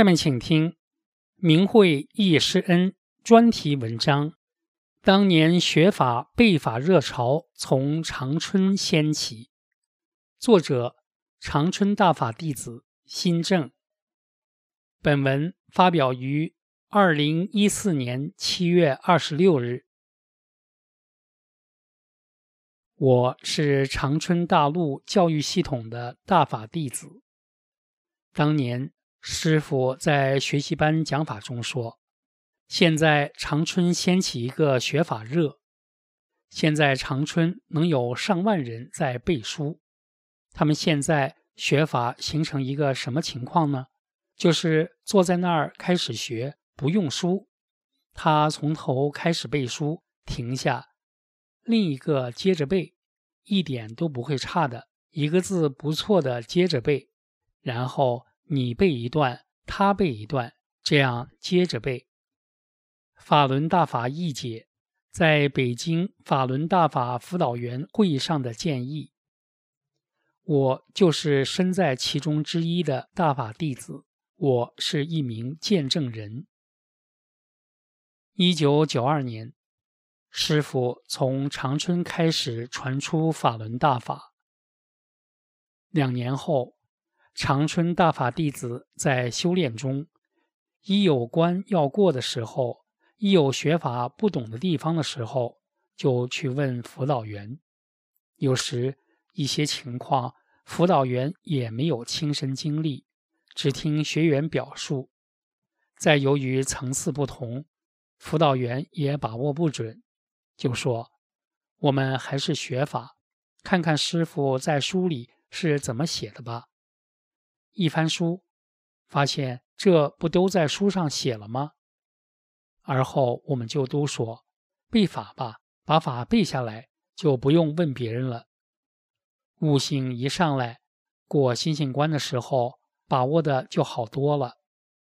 下面请听明慧易师恩专题文章。当年学法背法热潮从长春掀起，作者长春大法弟子新正。本文发表于二零一四年七月二十六日。我是长春大陆教育系统的大法弟子，当年。师傅在学习班讲法中说：“现在长春掀起一个学法热，现在长春能有上万人在背书。他们现在学法形成一个什么情况呢？就是坐在那儿开始学，不用书，他从头开始背书，停下，另一个接着背，一点都不会差的，一个字不错的接着背，然后。”你背一段，他背一段，这样接着背。法轮大法一解在北京法轮大法辅导员会议上的建议，我就是身在其中之一的大法弟子，我是一名见证人。一九九二年，师傅从长春开始传出法轮大法，两年后。长春大法弟子在修炼中，一有关要过的时候，一有学法不懂的地方的时候，就去问辅导员。有时一些情况，辅导员也没有亲身经历，只听学员表述。再由于层次不同，辅导员也把握不准，就说：“我们还是学法，看看师傅在书里是怎么写的吧。”一翻书，发现这不都在书上写了吗？而后我们就都说背法吧，把法背下来，就不用问别人了。悟性一上来，过心性关的时候，把握的就好多了。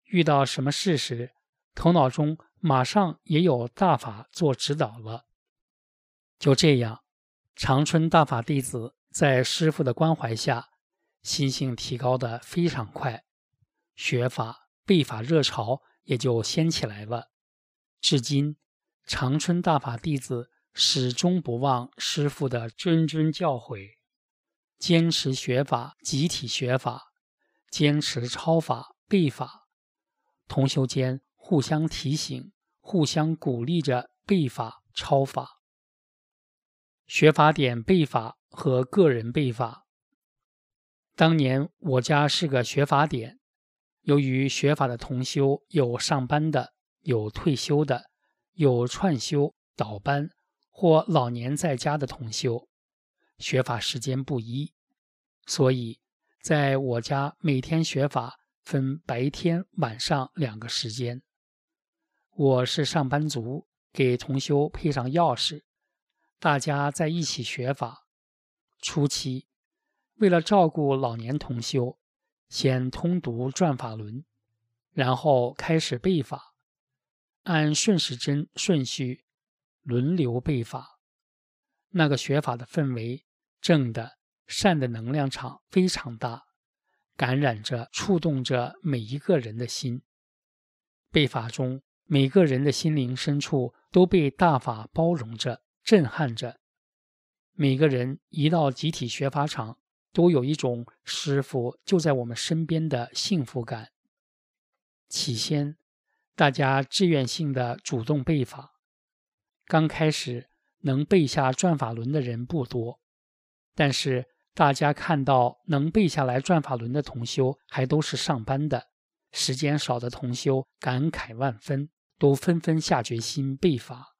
遇到什么事时，头脑中马上也有大法做指导了。就这样，长春大法弟子在师傅的关怀下。心性提高的非常快，学法背法热潮也就掀起来了。至今，长春大法弟子始终不忘师傅的谆谆教诲，坚持学法，集体学法，坚持抄法背法，同修间互相提醒，互相鼓励着背法抄法。学法点背法和个人背法。当年我家是个学法点，由于学法的同修有上班的，有退休的，有串修倒班或老年在家的同修，学法时间不一，所以在我家每天学法分白天、晚上两个时间。我是上班族，给同修配上钥匙，大家在一起学法。初期。为了照顾老年同修，先通读转法轮，然后开始背法，按顺时针顺序轮流背法。那个学法的氛围，正的善的能量场非常大，感染着、触动着每一个人的心。背法中，每个人的心灵深处都被大法包容着、震撼着。每个人一到集体学法场。都有一种师傅就在我们身边的幸福感。起先，大家志愿性的主动背法，刚开始能背下转法轮的人不多，但是大家看到能背下来转法轮的同修还都是上班的，时间少的同修感慨万分，都纷纷下决心背法。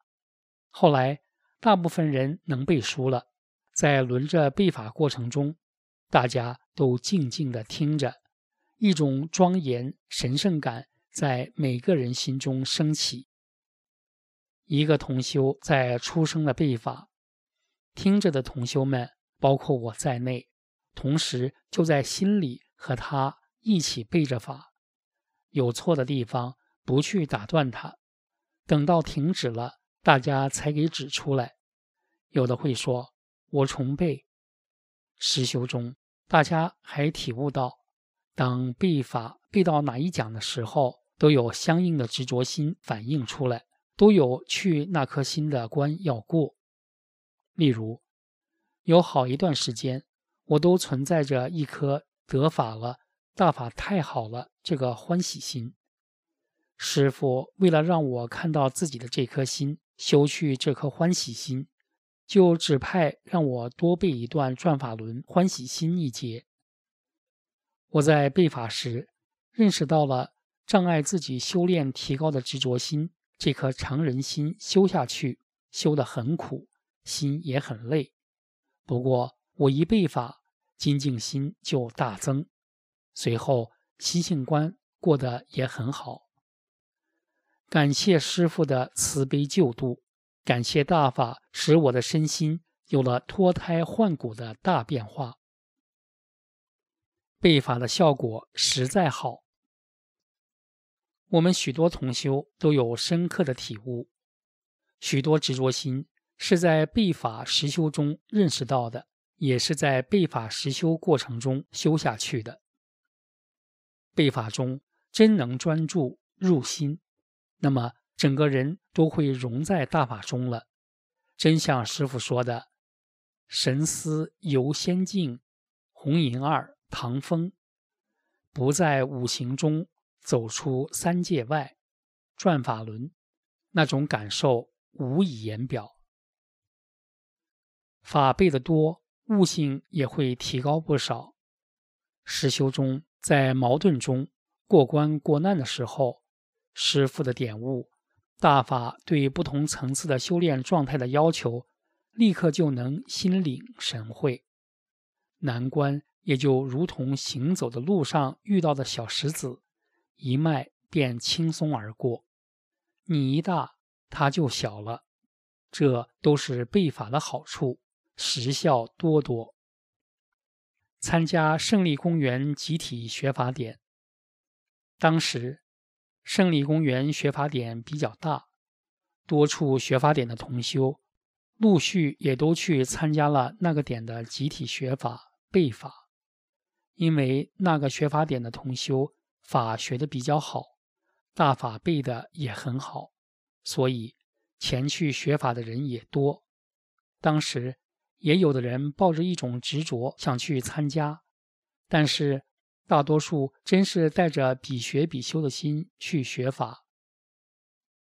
后来，大部分人能背书了。在轮着背法过程中，大家都静静地听着，一种庄严神圣感在每个人心中升起。一个同修在出生的背法，听着的同修们，包括我在内，同时就在心里和他一起背着法。有错的地方，不去打断他，等到停止了，大家才给指出来。有的会说：“我重背。”实修中，大家还体悟到，当背法背到哪一讲的时候，都有相应的执着心反映出来。都有去那颗心的关要过。例如，有好一段时间，我都存在着一颗得法了、大法太好了这个欢喜心。师傅为了让我看到自己的这颗心，修去这颗欢喜心，就指派让我多背一段转法轮欢喜心一节。我在背法时，认识到了障碍自己修炼提高的执着心。这颗常人心修下去，修得很苦，心也很累。不过我一背法，精进心就大增，随后习性观过得也很好。感谢师父的慈悲救度，感谢大法使我的身心有了脱胎换骨的大变化。背法的效果实在好。我们许多同修都有深刻的体悟，许多执着心是在背法实修中认识到的，也是在背法实修过程中修下去的。背法中真能专注入心，那么整个人都会融在大法中了。真像师傅说的：“神思游仙境，红银二唐风，不在五行中。”走出三界外，转法轮，那种感受无以言表。法背的多，悟性也会提高不少。实修中，在矛盾中过关过难的时候，师傅的点悟，大法对不同层次的修炼状态的要求，立刻就能心领神会。难关也就如同行走的路上遇到的小石子。一迈便轻松而过，你一大，它就小了，这都是背法的好处，实效多多。参加胜利公园集体学法点，当时胜利公园学法点比较大，多处学法点的同修陆续也都去参加了那个点的集体学法背法，因为那个学法点的同修。法学的比较好，大法背的也很好，所以前去学法的人也多。当时也有的人抱着一种执着想去参加，但是大多数真是带着比学比修的心去学法。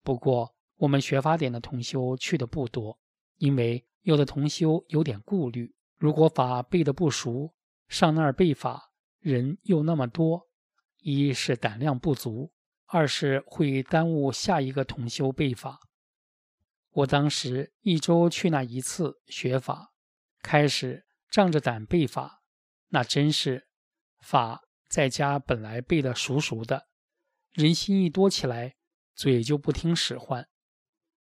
不过我们学法点的同修去的不多，因为有的同修有点顾虑，如果法背的不熟，上那儿背法人又那么多。一是胆量不足，二是会耽误下一个同修背法。我当时一周去那一次学法，开始仗着胆背法，那真是法在家本来背的熟熟的，人心一多起来，嘴就不听使唤。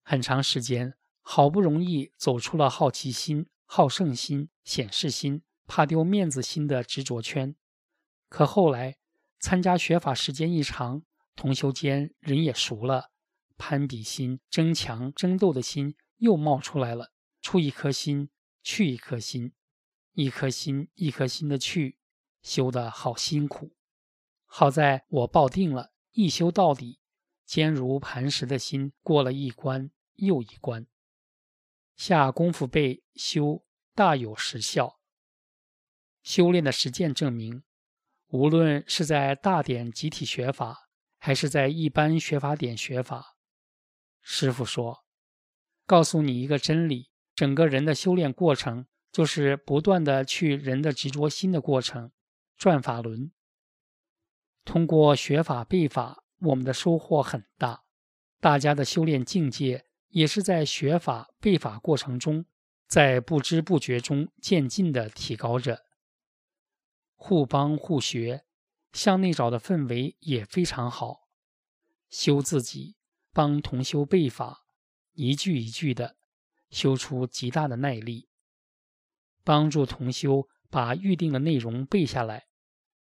很长时间，好不容易走出了好奇心、好胜心、显示心、怕丢面子心的执着圈，可后来。参加学法时间一长，同修间人也熟了，攀比心、争强争斗的心又冒出来了。出一颗心，去一颗心，一颗心一颗心的去，修得好辛苦。好在我抱定了，一修到底，坚如磐石的心过了一关又一关，下功夫背修大有实效。修炼的实践证明。无论是在大点集体学法，还是在一般学法点学法，师傅说：“告诉你一个真理，整个人的修炼过程，就是不断的去人的执着心的过程，转法轮。通过学法背法，我们的收获很大。大家的修炼境界，也是在学法背法过程中，在不知不觉中渐进的提高着。互帮互学，向内找的氛围也非常好。修自己，帮同修背法，一句一句的修出极大的耐力，帮助同修把预定的内容背下来。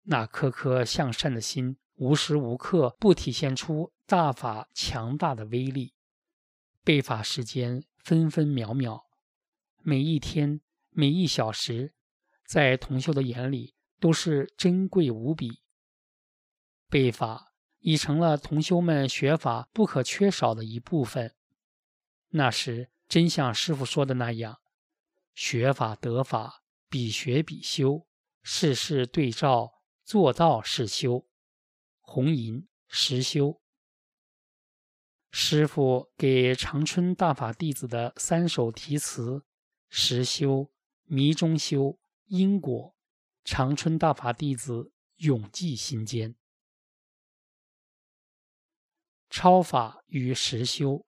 那颗颗向善的心，无时无刻不体现出大法强大的威力。背法时间分分秒秒，每一天每一小时，在同修的眼里。都是珍贵无比。背法已成了同修们学法不可缺少的一部分。那时真像师傅说的那样，学法得法，比学比修，事事对照，做到是修，红银实修。师傅给长春大法弟子的三首题词：实修、迷中修、因果。长春大法弟子永记心间，超法与实修，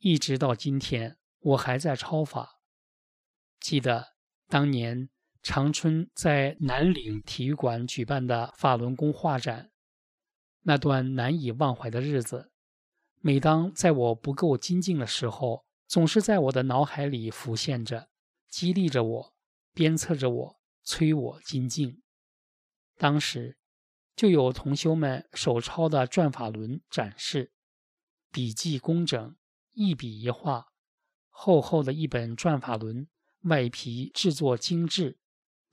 一直到今天，我还在超法。记得当年长春在南岭体育馆举办的法轮功画展，那段难以忘怀的日子，每当在我不够精进的时候，总是在我的脑海里浮现着，激励着我，鞭策着我。催我精进，当时就有同修们手抄的转法轮展示，笔记工整，一笔一画，厚厚的一本转法轮，外皮制作精致，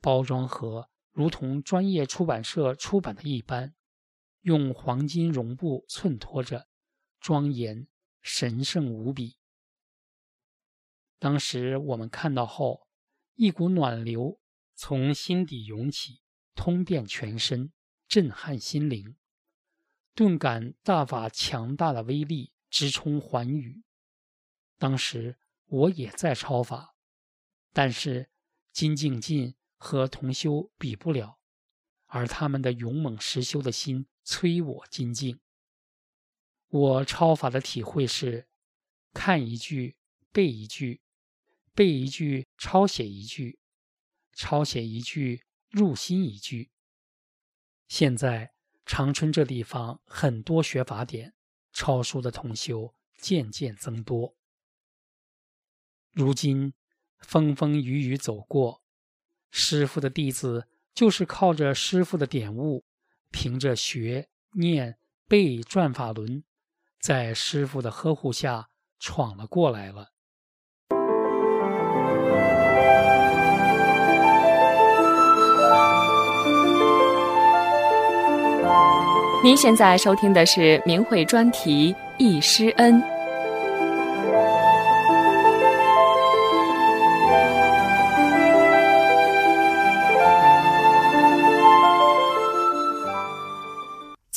包装盒如同专业出版社出版的一般，用黄金绒布衬托着，庄严神圣无比。当时我们看到后，一股暖流。从心底涌起，通遍全身，震撼心灵。顿感大法强大的威力，直冲寰宇。当时我也在超法，但是金敬进和同修比不了，而他们的勇猛实修的心催我精进。我超法的体会是：看一句背一句，背一句抄写一句。抄写一句，入心一句。现在长春这地方很多学法点，抄书的同修渐渐增多。如今风风雨雨走过，师傅的弟子就是靠着师傅的点悟，凭着学念背转法轮，在师傅的呵护下闯了过来了。您现在收听的是明慧专题《易师恩》。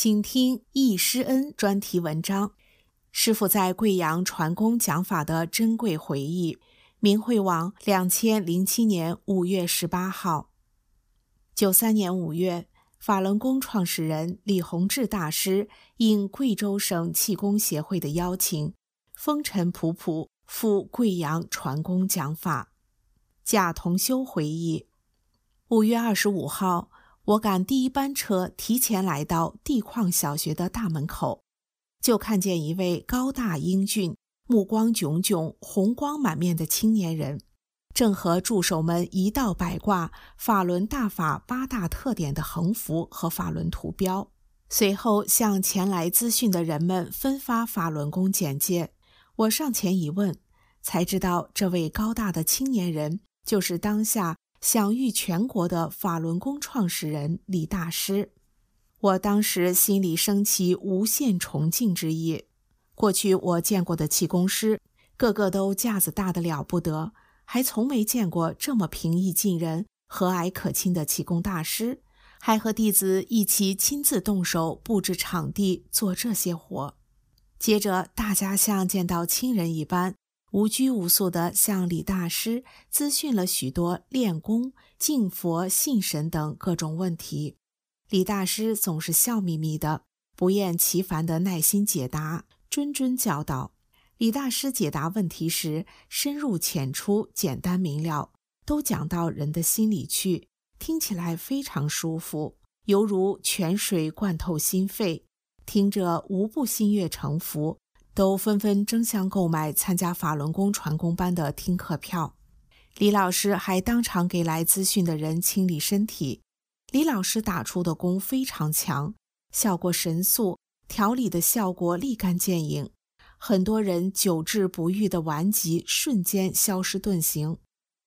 请听《易师恩》专题文章：师傅在贵阳传功讲法的珍贵回忆。明慧网，两千零七年五月十八号，九三年五月。法轮功创始人李洪志大师应贵州省气功协会的邀请，风尘仆仆赴贵阳传功讲法。贾同修回忆：五月二十五号，我赶第一班车提前来到地矿小学的大门口，就看见一位高大英俊、目光炯炯、红光满面的青年人。正和助手们一道摆挂法轮大法八大特点的横幅和法轮图标，随后向前来咨询的人们分发法轮功简介。我上前一问，才知道这位高大的青年人就是当下享誉全国的法轮功创始人李大师。我当时心里升起无限崇敬之意。过去我见过的气功师，个个都架子大得了不得。还从没见过这么平易近人、和蔼可亲的气功大师，还和弟子一起亲自动手布置场地做这些活。接着，大家像见到亲人一般，无拘无束地向李大师咨询了许多练功、敬佛、信神等各种问题。李大师总是笑眯眯的，不厌其烦地耐心解答，谆谆教导。李大师解答问题时深入浅出、简单明了，都讲到人的心里去，听起来非常舒服，犹如泉水灌透心肺，听着无不心悦诚服，都纷纷争相购买参加法轮功传功班的听课票。李老师还当场给来咨询的人清理身体。李老师打出的功非常强，效果神速，调理的效果立竿见影。很多人久治不愈的顽疾瞬间消失遁形。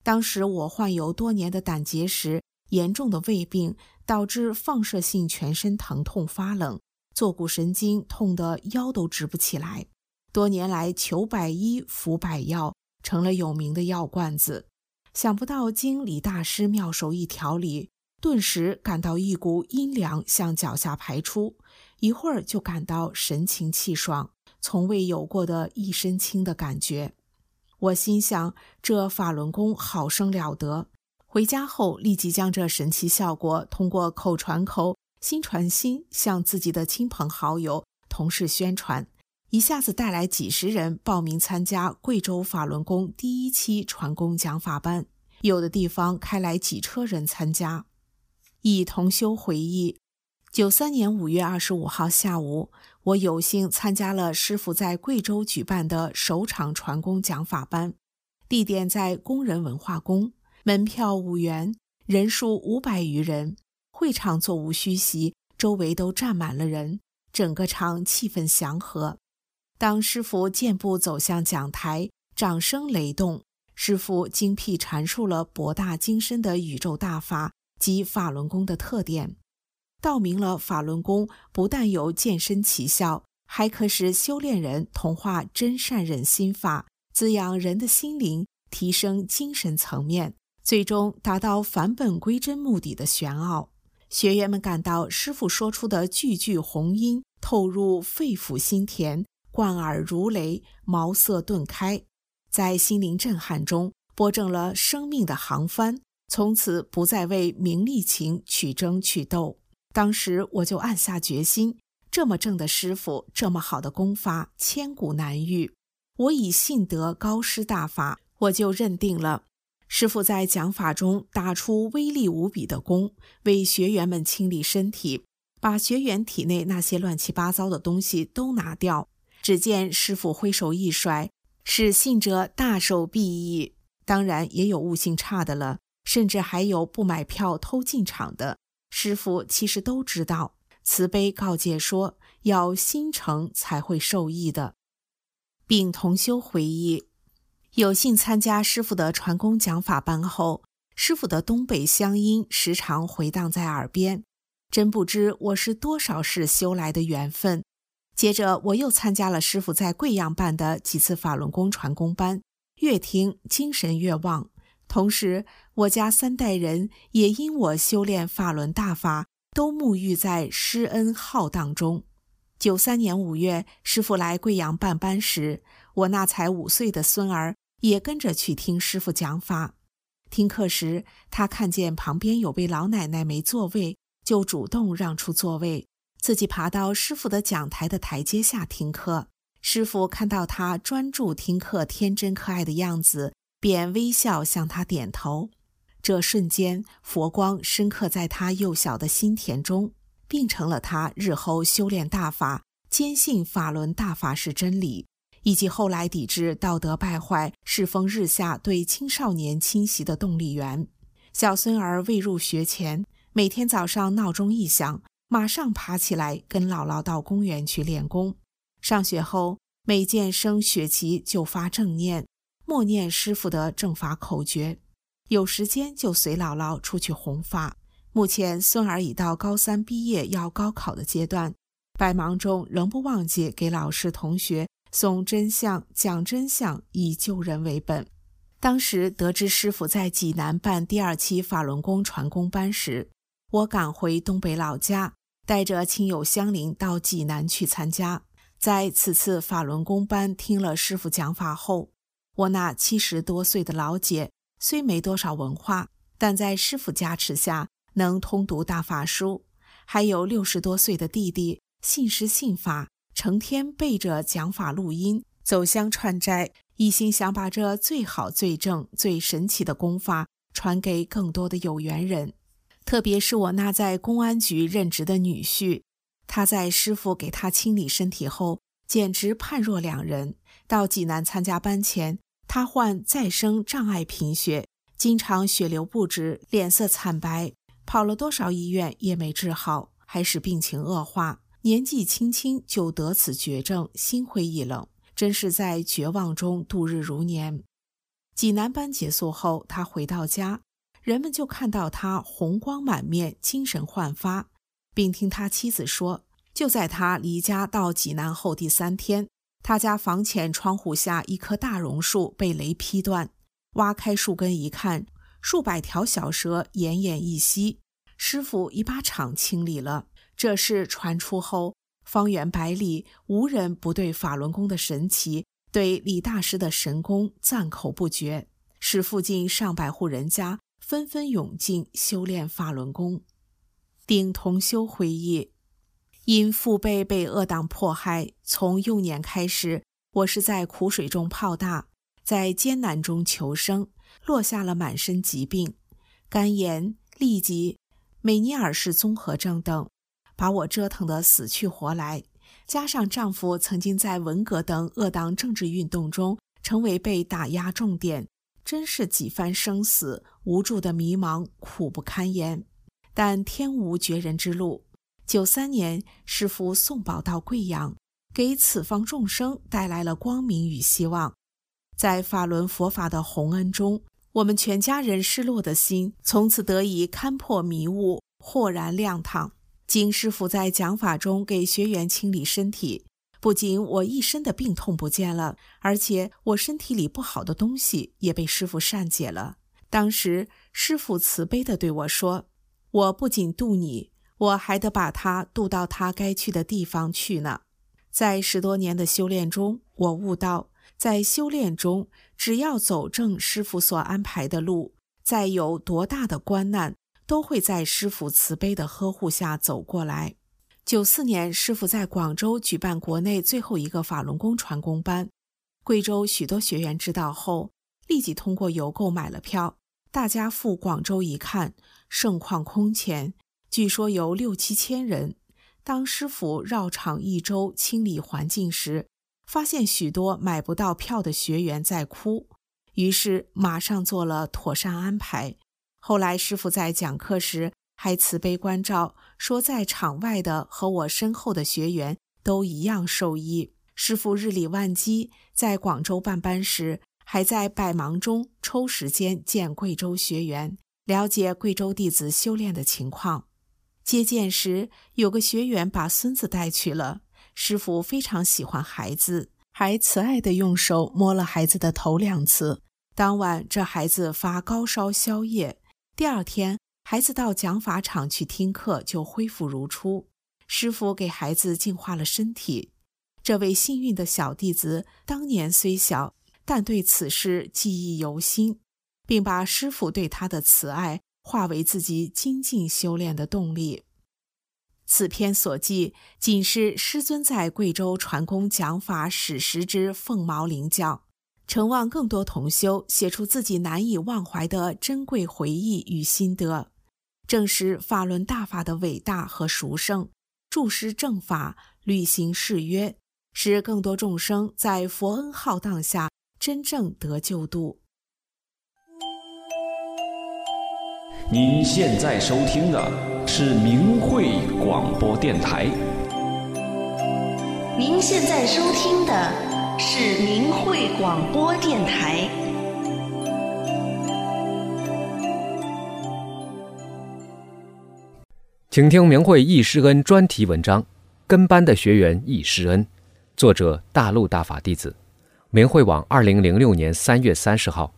当时我患有多年的胆结石，严重的胃病导致放射性全身疼痛发冷，坐骨神经痛得腰都直不起来。多年来求百医服百药，成了有名的药罐子。想不到经李大师妙手一调理。顿时感到一股阴凉向脚下排出，一会儿就感到神清气爽，从未有过的一身轻的感觉。我心想，这法轮功好生了得。回家后立即将这神奇效果通过口传口、心传心向自己的亲朋好友、同事宣传，一下子带来几十人报名参加贵州法轮功第一期传功讲法班，有的地方开来几车人参加。以同修回忆，九三年五月二十五号下午，我有幸参加了师傅在贵州举办的首场传功讲法班，地点在工人文化宫，门票五元，人数五百余人，会场座无虚席，周围都站满了人，整个场气氛祥和。当师傅健步走向讲台，掌声雷动，师傅精辟阐述了博大精深的宇宙大法。及法轮功的特点，道明了法轮功不但有健身奇效，还可使修炼人同化真善忍心法，滋养人的心灵，提升精神层面，最终达到返本归真目的的玄奥。学员们感到师傅说出的句句红音透入肺腑心田，贯耳如雷，茅塞顿开，在心灵震撼中拨正了生命的航帆。从此不再为名利情取争取斗。当时我就暗下决心：这么正的师傅，这么好的功法，千古难遇。我以信得高师大法，我就认定了。师傅在讲法中打出威力无比的功，为学员们清理身体，把学员体内那些乱七八糟的东西都拿掉。只见师傅挥手一甩，使信者大受裨益。当然，也有悟性差的了。甚至还有不买票偷进场的师傅，其实都知道。慈悲告诫说，要心诚才会受益的。并同修回忆，有幸参加师傅的传功讲法班后，师傅的东北乡音时常回荡在耳边，真不知我是多少世修来的缘分。接着，我又参加了师傅在贵阳办的几次法轮功传功班，越听精神越旺。同时，我家三代人也因我修炼法轮大法，都沐浴在师恩浩荡中。九三年五月，师傅来贵阳办班时，我那才五岁的孙儿也跟着去听师傅讲法。听课时，他看见旁边有位老奶奶没座位，就主动让出座位，自己爬到师傅的讲台的台阶下听课。师傅看到他专注听课、天真可爱的样子。便微笑向他点头，这瞬间佛光深刻在他幼小的心田中，并成了他日后修炼大法、坚信法轮大法是真理，以及后来抵制道德败坏、世风日下对青少年侵袭的动力源。小孙儿未入学前，每天早上闹钟一响，马上爬起来跟姥姥到公园去练功。上学后，每见升学旗就发正念。默念师傅的正法口诀，有时间就随姥姥出去弘法。目前孙儿已到高三毕业要高考的阶段，百忙中仍不忘记给老师同学送真相、讲真相，以救人为本。当时得知师傅在济南办第二期法轮功传功班时，我赶回东北老家，带着亲友相邻到济南去参加。在此次法轮功班听了师傅讲法后，我那七十多岁的老姐虽没多少文化，但在师傅加持下能通读大法书；还有六十多岁的弟弟，信师信法，成天背着讲法录音，走乡串斋，一心想把这最好、最正、最神奇的功法传给更多的有缘人。特别是我那在公安局任职的女婿，他在师傅给他清理身体后，简直判若两人。到济南参加班前，他患再生障碍贫血，经常血流不止，脸色惨白，跑了多少医院也没治好，还使病情恶化。年纪轻轻就得此绝症，心灰意冷，真是在绝望中度日如年。济南班结束后，他回到家。人们就看到他红光满面、精神焕发，并听他妻子说，就在他离家到济南后第三天，他家房前窗户下一棵大榕树被雷劈断，挖开树根一看，数百条小蛇奄奄一息。师傅已把场清理了。这事传出后，方圆百里无人不对法轮功的神奇、对李大师的神功赞口不绝，使附近上百户人家。纷纷涌进修炼法轮功。丁同修回忆，因父辈被恶党迫害，从幼年开始，我是在苦水中泡大，在艰难中求生，落下了满身疾病，肝炎、痢疾、美尼尔氏综合症等，把我折腾得死去活来。加上丈夫曾经在文革等恶党政治运动中成为被打压重点。真是几番生死，无助的迷茫，苦不堪言。但天无绝人之路。九三年，师父送宝到贵阳，给此方众生带来了光明与希望。在法轮佛法的洪恩中，我们全家人失落的心从此得以勘破迷雾，豁然亮堂。经师父在讲法中给学员清理身体。不仅我一身的病痛不见了，而且我身体里不好的东西也被师傅善解了。当时师傅慈悲地对我说：“我不仅渡你，我还得把他渡到他该去的地方去呢。”在十多年的修炼中，我悟到，在修炼中，只要走正师傅所安排的路，再有多大的关难，都会在师傅慈悲的呵护下走过来。九四年，师傅在广州举办国内最后一个法轮功传功班，贵州许多学员知道后，立即通过邮购买了票。大家赴广州一看，盛况空前，据说有六七千人。当师傅绕场一周清理环境时，发现许多买不到票的学员在哭，于是马上做了妥善安排。后来师傅在讲课时。还慈悲关照，说在场外的和我身后的学员都一样受益。师傅日理万机，在广州办班时，还在百忙中抽时间见贵州学员，了解贵州弟子修炼的情况。接见时，有个学员把孙子带去了。师傅非常喜欢孩子，还慈爱地用手摸了孩子的头两次。当晚，这孩子发高烧消夜，第二天。孩子到讲法场去听课，就恢复如初。师傅给孩子净化了身体。这位幸运的小弟子，当年虽小，但对此事记忆犹新，并把师傅对他的慈爱化为自己精进修炼的动力。此篇所记，仅是师尊在贵州传功讲法史实之凤毛麟角。诚望更多同修写出自己难以忘怀的珍贵回忆与心得。证实法轮大法的伟大和殊胜，助施正法，履行誓约，使更多众生在佛恩浩荡下真正得救度。您现在收听的是明慧广播电台。您现在收听的是明慧广播电台。请听明慧易师恩专题文章《跟班的学员易师恩》，作者大陆大法弟子，明慧网二零零六年三月三十号。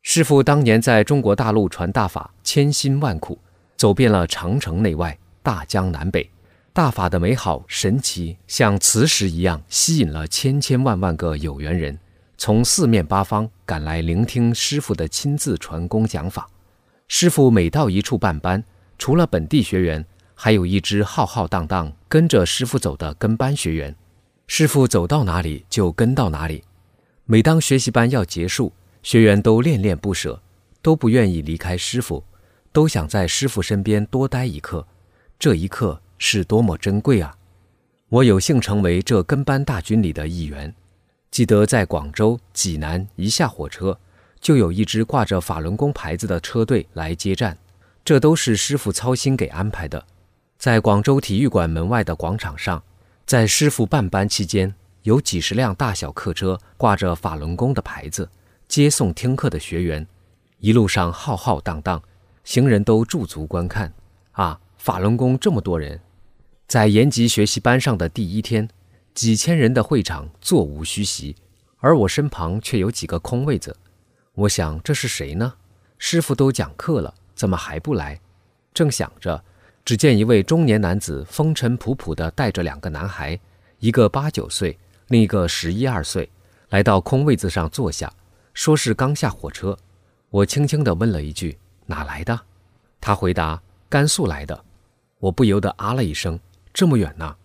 师父当年在中国大陆传大法，千辛万苦，走遍了长城内外、大江南北，大法的美好神奇，像磁石一样吸引了千千万万个有缘人，从四面八方赶来聆听师父的亲自传功讲法。师父每到一处办班。除了本地学员，还有一支浩浩荡荡跟着师傅走的跟班学员。师傅走到哪里就跟到哪里。每当学习班要结束，学员都恋恋不舍，都不愿意离开师傅，都想在师傅身边多待一刻。这一刻是多么珍贵啊！我有幸成为这跟班大军里的一员。记得在广州、济南一下火车，就有一支挂着法轮功牌子的车队来接站，这都是师傅操心给安排的。在广州体育馆门外的广场上，在师傅办班期间。有几十辆大小客车挂着法轮功的牌子，接送听课的学员，一路上浩浩荡荡，行人都驻足观看。啊，法轮功这么多人，在延吉学习班上的第一天，几千人的会场座无虚席，而我身旁却有几个空位子。我想这是谁呢？师傅都讲课了，怎么还不来？正想着，只见一位中年男子风尘仆仆地带着两个男孩，一个八九岁。另一个十一二岁，来到空位子上坐下，说是刚下火车。我轻轻地问了一句：“哪来的？”他回答：“甘肃来的。”我不由得啊了一声：“这么远呢？”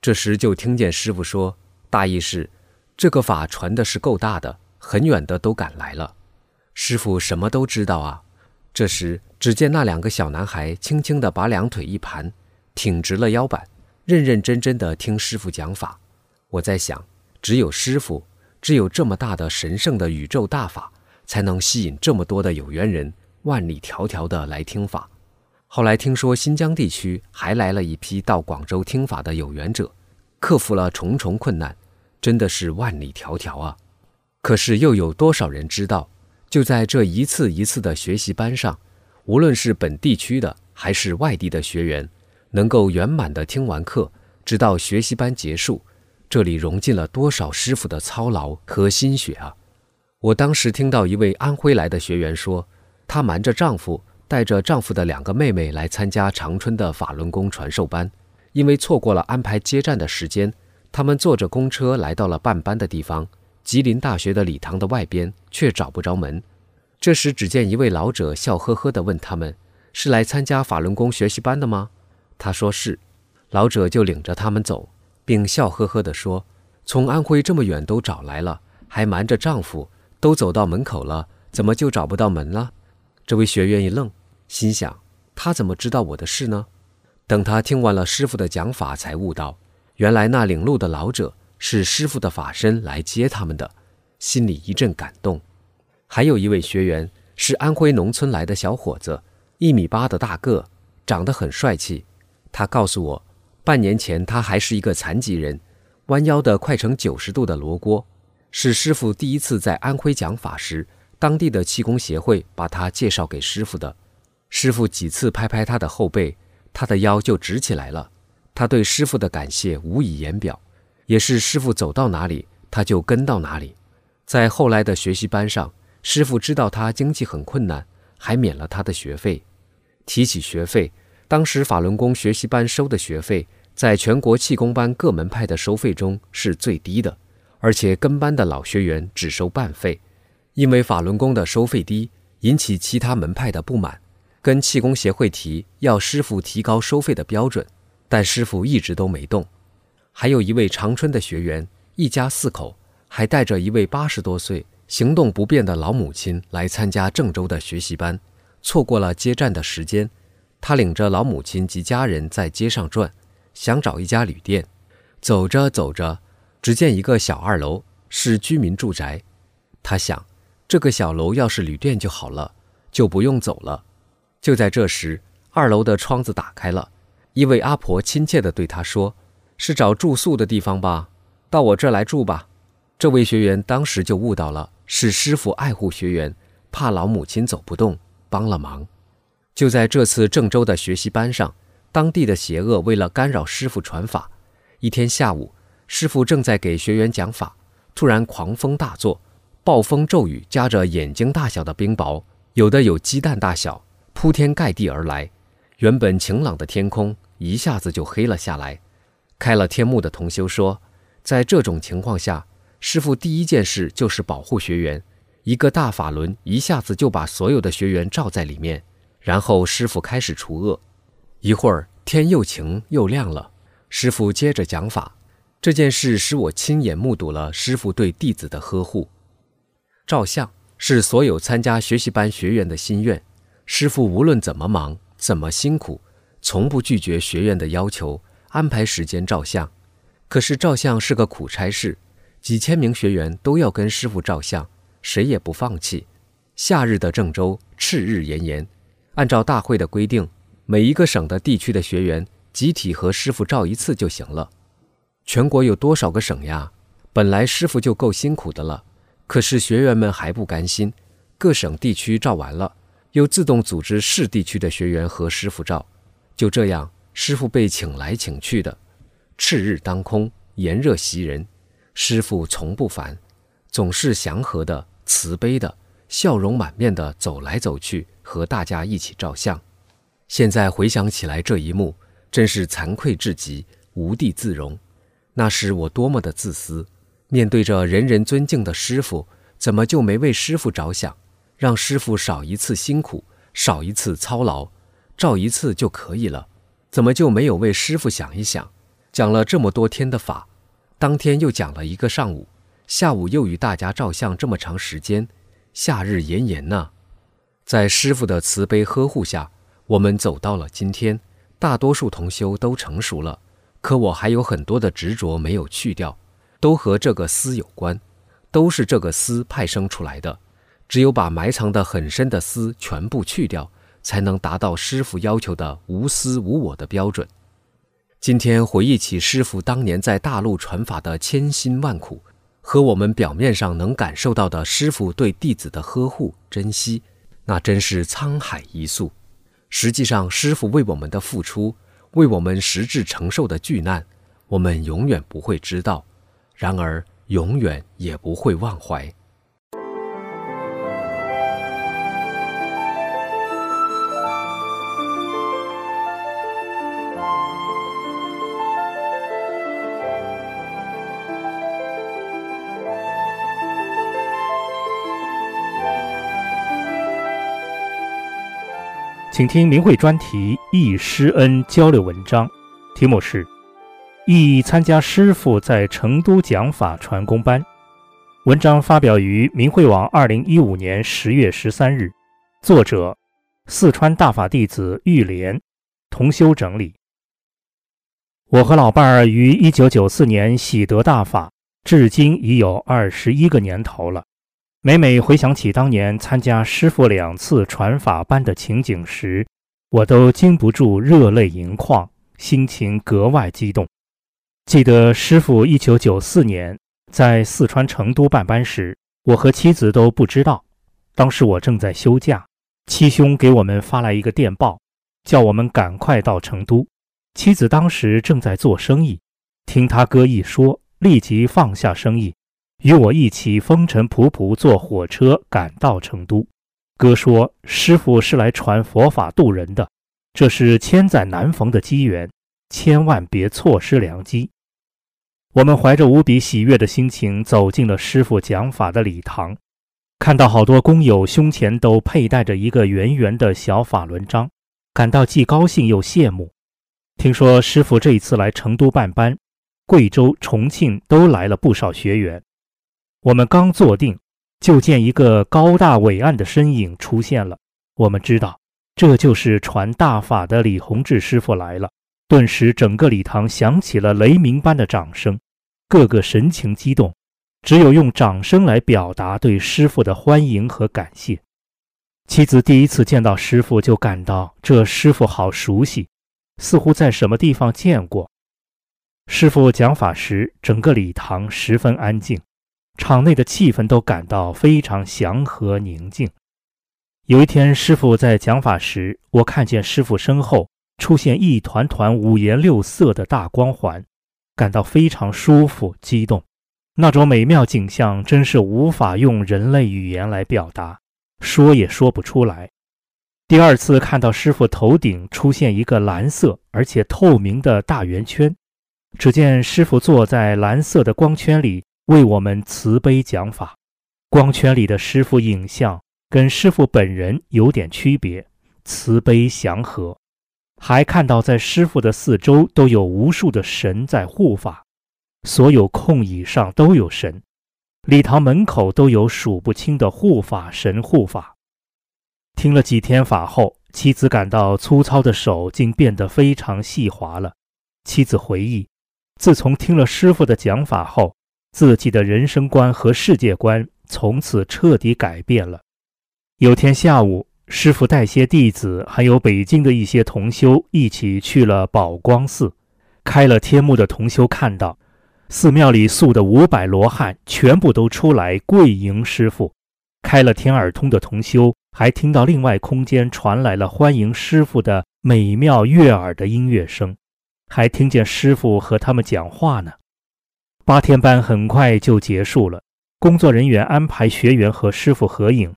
这时就听见师傅说：“大意是，这个法传的是够大的，很远的都赶来了。”师傅什么都知道啊。这时只见那两个小男孩轻轻地把两腿一盘，挺直了腰板，认认真真地听师傅讲法。我在想。只有师傅，只有这么大的神圣的宇宙大法，才能吸引这么多的有缘人万里迢迢的来听法。后来听说新疆地区还来了一批到广州听法的有缘者，克服了重重困难，真的是万里迢迢啊！可是又有多少人知道，就在这一次一次的学习班上，无论是本地区的还是外地的学员，能够圆满的听完课，直到学习班结束。这里融进了多少师傅的操劳和心血啊！我当时听到一位安徽来的学员说，她瞒着丈夫，带着丈夫的两个妹妹来参加长春的法轮功传授班，因为错过了安排接站的时间，他们坐着公车来到了办班的地方——吉林大学的礼堂的外边，却找不着门。这时，只见一位老者笑呵呵地问他们：“是来参加法轮功学习班的吗？”他说是，老者就领着他们走。并笑呵呵地说：“从安徽这么远都找来了，还瞒着丈夫，都走到门口了，怎么就找不到门了？”这位学员一愣，心想：“他怎么知道我的事呢？”等他听完了师傅的讲法，才悟到，原来那领路的老者是师傅的法身来接他们的，心里一阵感动。还有一位学员是安徽农村来的小伙子，一米八的大个，长得很帅气。他告诉我。半年前，他还是一个残疾人，弯腰的快成九十度的罗锅，是师傅第一次在安徽讲法时，当地的气功协会把他介绍给师傅的。师傅几次拍拍他的后背，他的腰就直起来了。他对师傅的感谢无以言表，也是师傅走到哪里，他就跟到哪里。在后来的学习班上，师傅知道他经济很困难，还免了他的学费。提起学费。当时法轮功学习班收的学费，在全国气功班各门派的收费中是最低的，而且跟班的老学员只收半费。因为法轮功的收费低，引起其他门派的不满，跟气功协会提要师傅提高收费的标准，但师傅一直都没动。还有一位长春的学员，一家四口，还带着一位八十多岁、行动不便的老母亲来参加郑州的学习班，错过了接站的时间。他领着老母亲及家人在街上转，想找一家旅店。走着走着，只见一个小二楼是居民住宅。他想，这个小楼要是旅店就好了，就不用走了。就在这时，二楼的窗子打开了，一位阿婆亲切地对他说：“是找住宿的地方吧？到我这来住吧。”这位学员当时就悟到了，是师傅爱护学员，怕老母亲走不动，帮了忙。就在这次郑州的学习班上，当地的邪恶为了干扰师傅传法，一天下午，师傅正在给学员讲法，突然狂风大作，暴风骤雨夹着眼睛大小的冰雹，有的有鸡蛋大小，铺天盖地而来。原本晴朗的天空一下子就黑了下来。开了天幕的同修说，在这种情况下，师傅第一件事就是保护学员，一个大法轮一下子就把所有的学员罩在里面。然后师傅开始除恶，一会儿天又晴又亮了，师傅接着讲法，这件事使我亲眼目睹了师傅对弟子的呵护。照相是所有参加学习班学员的心愿，师傅无论怎么忙、怎么辛苦，从不拒绝学员的要求，安排时间照相。可是照相是个苦差事，几千名学员都要跟师傅照相，谁也不放弃。夏日的郑州赤日炎炎，按照大会的规定，每一个省的地区的学员集体和师傅照一次就行了。全国有多少个省呀？本来师傅就够辛苦的了，可是学员们还不甘心，各省地区照完了，又自动组织市地区的学员和师傅照。就这样，师傅被请来请去的，赤日当空，炎热袭人，师傅从不烦，总是祥和的、慈悲的、笑容满面的走来走去，和大家一起照相。现在回想起来，这一幕真是惭愧至极，无地自容。那时我多么的自私，面对着人人尊敬的师傅，怎么就没为师傅着想，让师傅少一次辛苦，少一次操劳，照一次就可以了？怎么就没有为师傅想一想？讲了这么多天的法，当天又讲了一个上午，下午又与大家照相这么长时间，夏日炎炎呐，在师傅的慈悲呵护下，我们走到了今天，大多数同修都成熟了。可我还有很多的执着没有去掉，都和这个思有关，都是这个思派生出来的。只有把埋藏的很深的思全部去掉，才能达到师傅要求的无私无我的标准。今天回忆起师傅当年在大陆传法的千辛万苦，和我们表面上能感受到的师傅对弟子的呵护珍惜，那真是沧海一粟。实际上，师傅为我们的付出。为我们实质承受的巨难，我们永远不会知道，然而永远也不会忘怀。请听明慧专题《易师恩》交流文章，题目是《易参加师傅在成都讲法传功班》。文章发表于明慧网，二零一五年十月十三日。作者：四川大法弟子玉莲，同修整理。我和老伴儿于一九九四年喜得大法，至今已有二十一个年头了。每每回想起当年参加师傅两次传法班的情景时，我都禁不住热泪盈眶，心情格外激动。记得师傅一九九四年在四川成都办班时，我和妻子都不知道。当时我正在休假，七兄给我们发来一个电报，叫我们赶快到成都。妻子当时正在做生意，听他哥一说，立即放下生意。与我一起风尘仆仆坐火车赶到成都。哥说：“师傅是来传佛法度人的，这是千载难逢的机缘，千万别错失良机。”我们怀着无比喜悦的心情走进了师傅讲法的礼堂，看到好多工友胸前都佩戴着一个圆圆的小法轮章，感到既高兴又羡慕。听说师傅这一次来成都办班，贵州、重庆都来了不少学员。我们刚坐定，就见一个高大伟岸的身影出现了。我们知道，这就是传大法的李洪志师傅来了。顿时，整个礼堂响起了雷鸣般的掌声，个个神情激动，只有用掌声来表达对师傅的欢迎和感谢。妻子第一次见到师傅，就感到这师傅好熟悉，似乎在什么地方见过。师傅讲法时，整个礼堂十分安静。场内的气氛都感到非常祥和宁静。有一天，师傅在讲法时，我看见师傅身后出现一团团五颜六色的大光环，感到非常舒服、激动。那种美妙景象真是无法用人类语言来表达，说也说不出来。第二次看到师傅头顶出现一个蓝色而且透明的大圆圈，只见师傅坐在蓝色的光圈里。为我们慈悲讲法，光圈里的师傅影像跟师傅本人有点区别，慈悲祥和。还看到在师傅的四周都有无数的神在护法，所有空椅上都有神，礼堂门口都有数不清的护法神护法。听了几天法后，妻子感到粗糙的手竟变得非常细滑了。妻子回忆，自从听了师傅的讲法后，自己的人生观和世界观从此彻底改变了。有天下午，师傅带些弟子，还有北京的一些同修一起去了宝光寺。开了天目的同修看到，寺庙里塑的五百罗汉全部都出来跪迎师傅。开了天耳通的同修还听到另外空间传来了欢迎师傅的美妙悦耳的音乐声，还听见师傅和他们讲话呢。八天班很快就结束了，工作人员安排学员和师傅合影，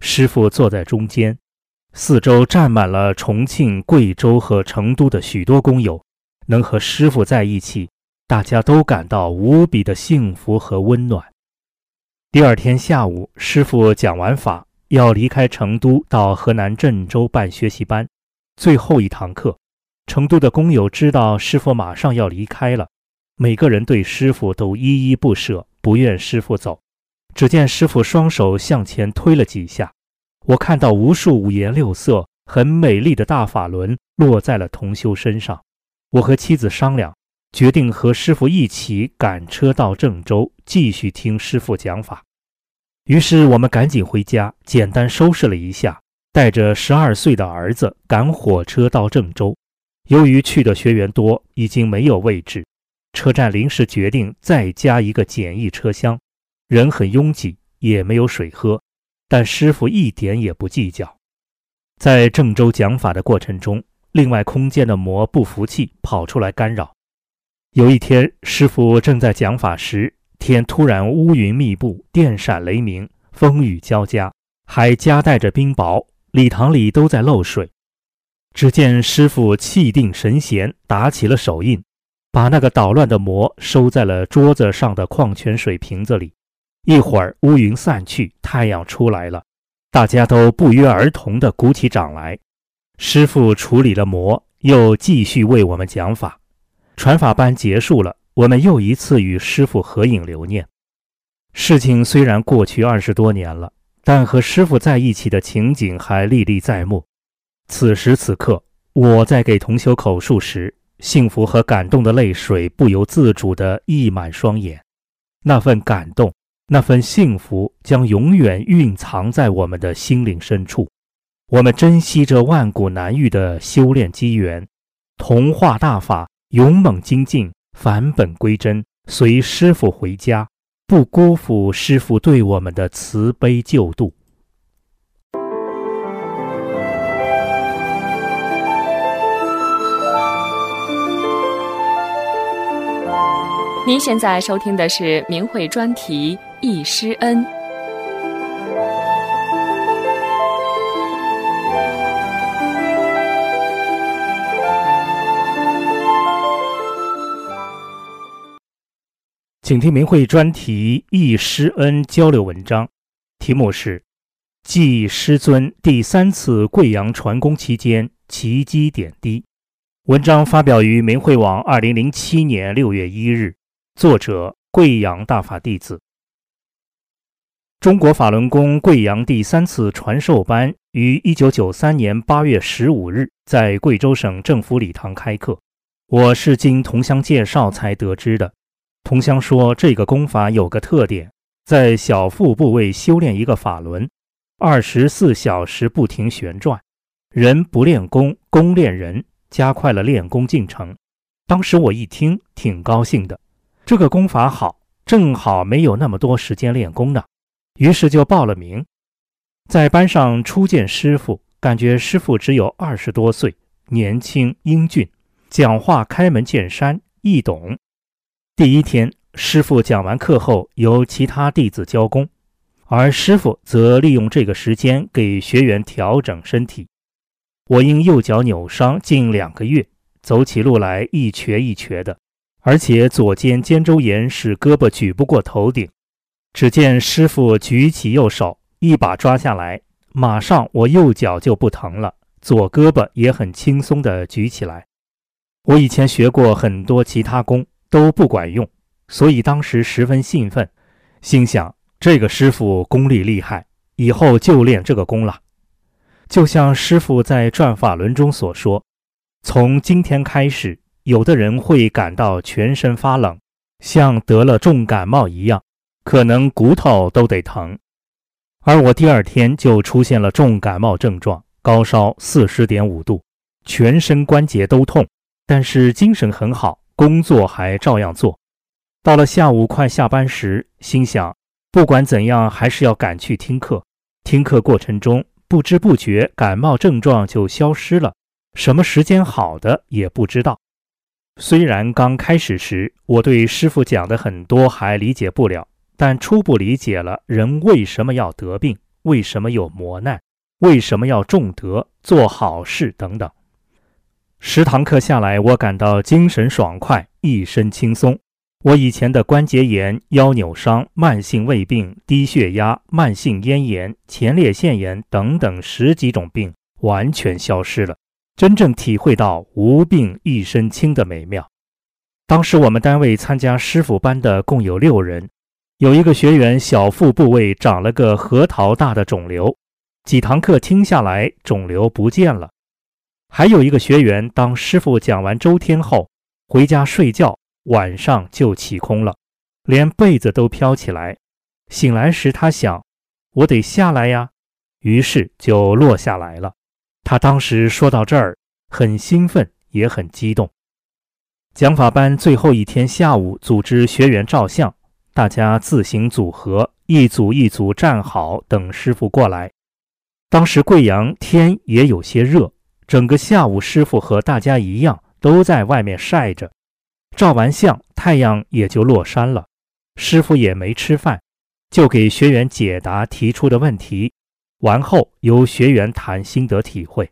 师傅坐在中间，四周站满了重庆、贵州和成都的许多工友。能和师傅在一起，大家都感到无比的幸福和温暖。第二天下午，师傅讲完法，要离开成都，到河南郑州办学习班，最后一堂课。成都的工友知道师傅马上要离开了，每个人对师傅都依依不舍，不愿师傅走。只见师傅双手向前推了几下，我看到无数五颜六色、很美丽的大法轮落在了同修身上。我和妻子商量，决定和师傅一起赶车到郑州，继续听师傅讲法。于是我们赶紧回家，简单收拾了一下，带着十二岁的儿子赶火车到郑州。由于去的学员多，已经没有位置，车站临时决定再加一个简易车厢。人很拥挤，也没有水喝，但师傅一点也不计较。在郑州讲法的过程中。另外空间的魔不服气，跑出来干扰。有一天，师傅正在讲法时，天突然乌云密布，电闪雷鸣，风雨交加，还夹带着冰雹，礼堂里都在漏水。只见师傅气定神闲，打起了手印，把那个捣乱的魔收在了桌子上的矿泉水瓶子里。一会儿，乌云散去，太阳出来了，大家都不约而同地鼓起掌来。师傅处理了魔，又继续为我们讲法。传法班结束了，我们又一次与师傅合影留念。事情虽然过去二十多年了，但和师傅在一起的情景还历历在目。此时此刻，我在给同修口述时，幸福和感动的泪水不由自主地溢满双眼。那份感动，那份幸福，将永远蕴藏在我们的心灵深处。我们珍惜这万古难遇的修炼机缘，同化大法，勇猛精进，返本归真，随师傅回家，不辜负师傅对我们的慈悲救度。您现在收听的是明慧专题《易师恩》。请听明慧专题《易师恩》交流文章，题目是《记师尊第三次贵阳传功期间奇迹点滴》。文章发表于明慧网，二零零七年六月一日。作者：贵阳大法弟子。中国法轮功贵阳第三次传授班于一九九三年八月十五日在贵州省政府礼堂开课，我是经同乡介绍才得知的。同乡说，这个功法有个特点，在小腹部位修炼一个法轮，二十四小时不停旋转，人不练功，功练人，加快了练功进程。当时我一听，挺高兴的，这个功法好，正好没有那么多时间练功呢，于是就报了名。在班上初见师傅，感觉师傅只有二十多岁，年轻英俊，讲话开门见山，易懂。第一天，师傅讲完课后，由其他弟子教功，而师傅则利用这个时间给学员调整身体。我因右脚扭伤近两个月，走起路来一瘸一瘸的，而且左肩肩周炎使胳膊举不过头顶。只见师傅举起右手，一把抓下来，马上我右脚就不疼了，左胳膊也很轻松地举起来。我以前学过很多其他功。都不管用，所以当时十分兴奋，心想这个师傅功力厉害，以后就练这个功了。就像师傅在《转法轮》中所说，从今天开始，有的人会感到全身发冷，像得了重感冒一样，可能骨头都得疼。而我第二天就出现了重感冒症状，高烧四十点五度，全身关节都痛，但是精神很好，工作还照样做。到了下午快下班时，心想不管怎样还是要赶去听课。听课过程中，不知不觉感冒症状就消失了，什么时间好的也不知道。虽然刚开始时我对师傅讲的很多还理解不了。但初步理解了人为什么要得病，为什么有磨难，为什么要重德、做好事等等。十堂课下来，我感到精神爽快，一身轻松。我以前的关节炎、腰扭伤、慢性胃病、低血压、慢性咽炎、前列腺炎等等十几种病完全消失了，真正体会到无病一身轻的美妙。当时我们单位参加师傅班的共有六人。有一个学员小腹部位长了个核桃大的肿瘤，几堂课听下来，肿瘤不见了。还有一个学员，当师傅讲完周天后，回家睡觉，晚上就起空了，连被子都飘起来。醒来时，他想：“我得下来呀。”于是就落下来了。他当时说到这儿，很兴奋，也很激动。讲法班最后一天下午，组织学员照相。大家自行组合，一组一组站好，等师傅过来。当时贵阳天也有些热，整个下午师傅和大家一样都在外面晒着。照完相，太阳也就落山了。师傅也没吃饭，就给学员解答提出的问题。完后由学员谈心得体会。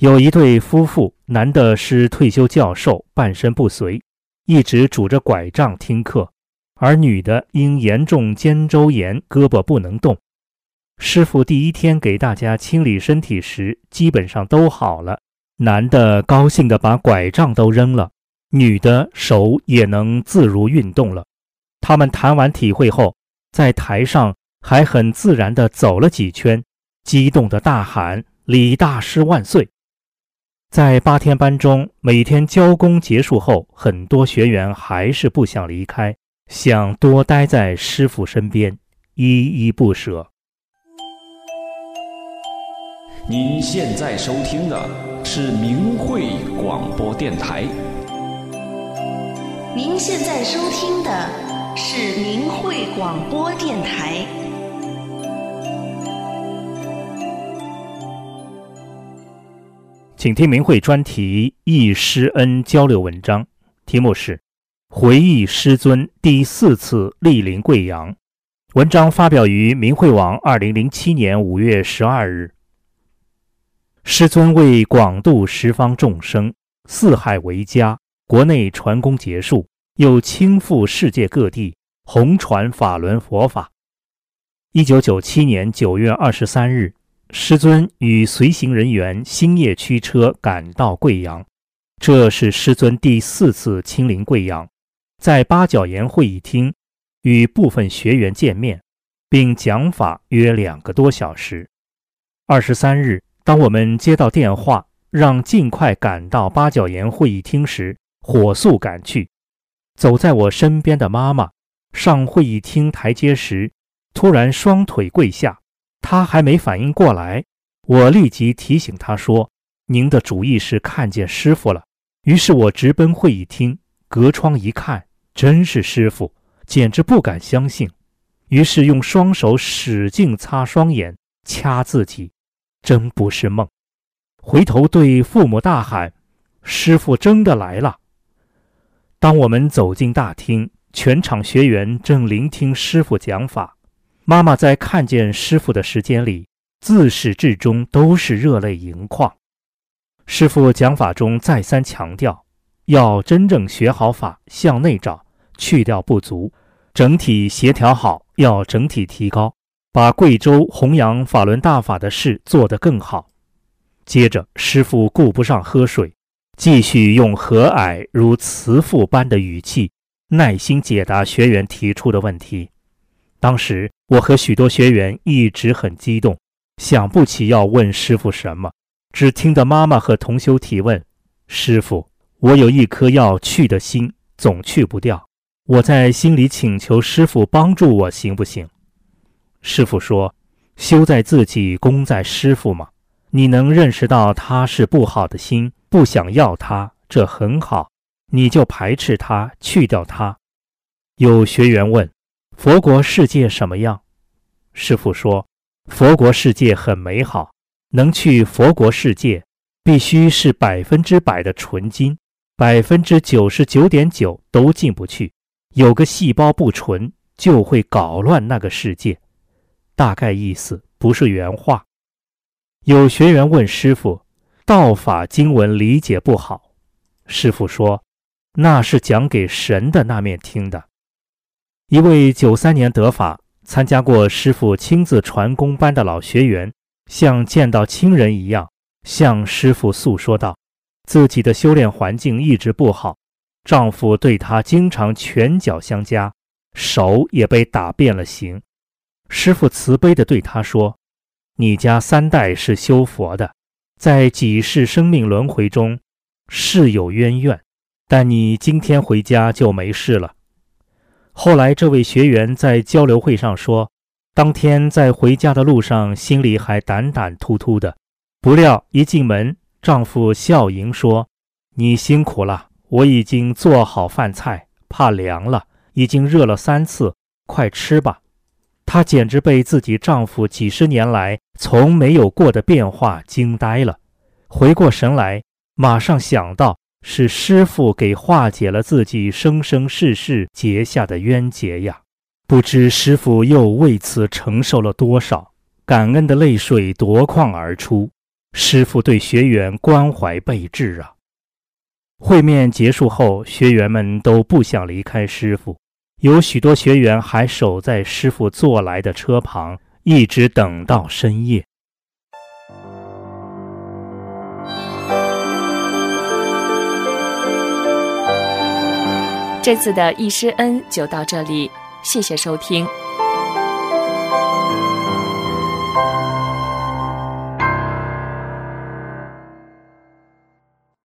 有一对夫妇，男的是退休教授，半身不遂，一直拄着拐杖听课。而女的因严重肩周炎，胳膊不能动。师傅第一天给大家清理身体时，基本上都好了。男的高兴地把拐杖都扔了，女的手也能自如运动了。他们谈完体会后，在台上还很自然地走了几圈，激动地大喊：“李大师万岁！”在八天班中，每天交工结束后，很多学员还是不想离开。想多待在师傅身边，依依不舍。您现在收听的是明慧广播电台。您现在收听的是明慧广播电台。请听明慧专题忆师恩交流文章，题目是。回忆师尊第四次莅临贵阳，文章发表于明慧网，二零零七年五月十二日。师尊为广度十方众生，四海为家，国内传功结束，又亲赴世界各地，弘传法轮佛法。一九九七年九月二十三日，师尊与随行人员星夜驱车赶到贵阳，这是师尊第四次亲临贵阳。在八角岩会议厅与部分学员见面，并讲法约两个多小时。二十三日，当我们接到电话，让尽快赶到八角岩会议厅时，火速赶去。走在我身边的妈妈上会议厅台阶时，突然双腿跪下。他还没反应过来，我立即提醒他说：“您的主意是看见师傅了。”于是我直奔会议厅，隔窗一看。真是师傅，简直不敢相信。于是用双手使劲擦双眼，掐自己，真不是梦。回头对父母大喊：“师傅真的来了！”当我们走进大厅，全场学员正聆听师傅讲法。妈妈在看见师傅的时间里，自始至终都是热泪盈眶。师傅讲法中再三强调。要真正学好法，向内找，去掉不足，整体协调好，要整体提高，把贵州弘扬法轮大法的事做得更好。接着，师傅顾不上喝水，继续用和蔼如慈父般的语气，耐心解答学员提出的问题。当时我和许多学员一直很激动，想不起要问师傅什么，只听得妈妈和同修提问：“师傅，我有一颗要去的心，总去不掉。我在心里请求师傅帮助我，行不行？”师傅说：“修在自己，功在师傅嘛。你能认识到他是不好的心，不想要他，这很好。你就排斥他，去掉他。”有学员问。佛国世界什么样？师父说，佛国世界很美好。能去佛国世界，必须是百分之百的纯金，百分之九十九点九都进不去。有个细胞不纯，就会搞乱那个世界。大概意思不是原话。有学员问师傅，道法经文理解不好。师傅说，那是讲给神的那面听的。一位九三年得法、参加过师傅亲自传功班的老学员，像见到亲人一样向师傅诉说道：“自己的修炼环境一直不好，丈夫对她经常拳脚相加，手也被打变了形。师傅慈悲地对她说：‘你家三代是修佛的，在几世生命轮回中是有渊源，但你今天回家就没事了。’”后来，这位学员在交流会上说，当天在回家的路上，心里还胆胆突突的。不料一进门，丈夫笑迎说：“你辛苦了，我已经做好饭菜，怕凉了，已经热了三次，快吃吧。”她简直被自己丈夫几十年来从没有过的变化惊呆了。回过神来，马上想到。是师傅给化解了自己生生世世结下的冤结呀！不知师傅又为此承受了多少感恩的泪水夺眶而出。师傅对学员关怀备至啊！会面结束后，学员们都不想离开师傅，有许多学员还守在师傅坐来的车旁，一直等到深夜。这次的易师恩就到这里，谢谢收听。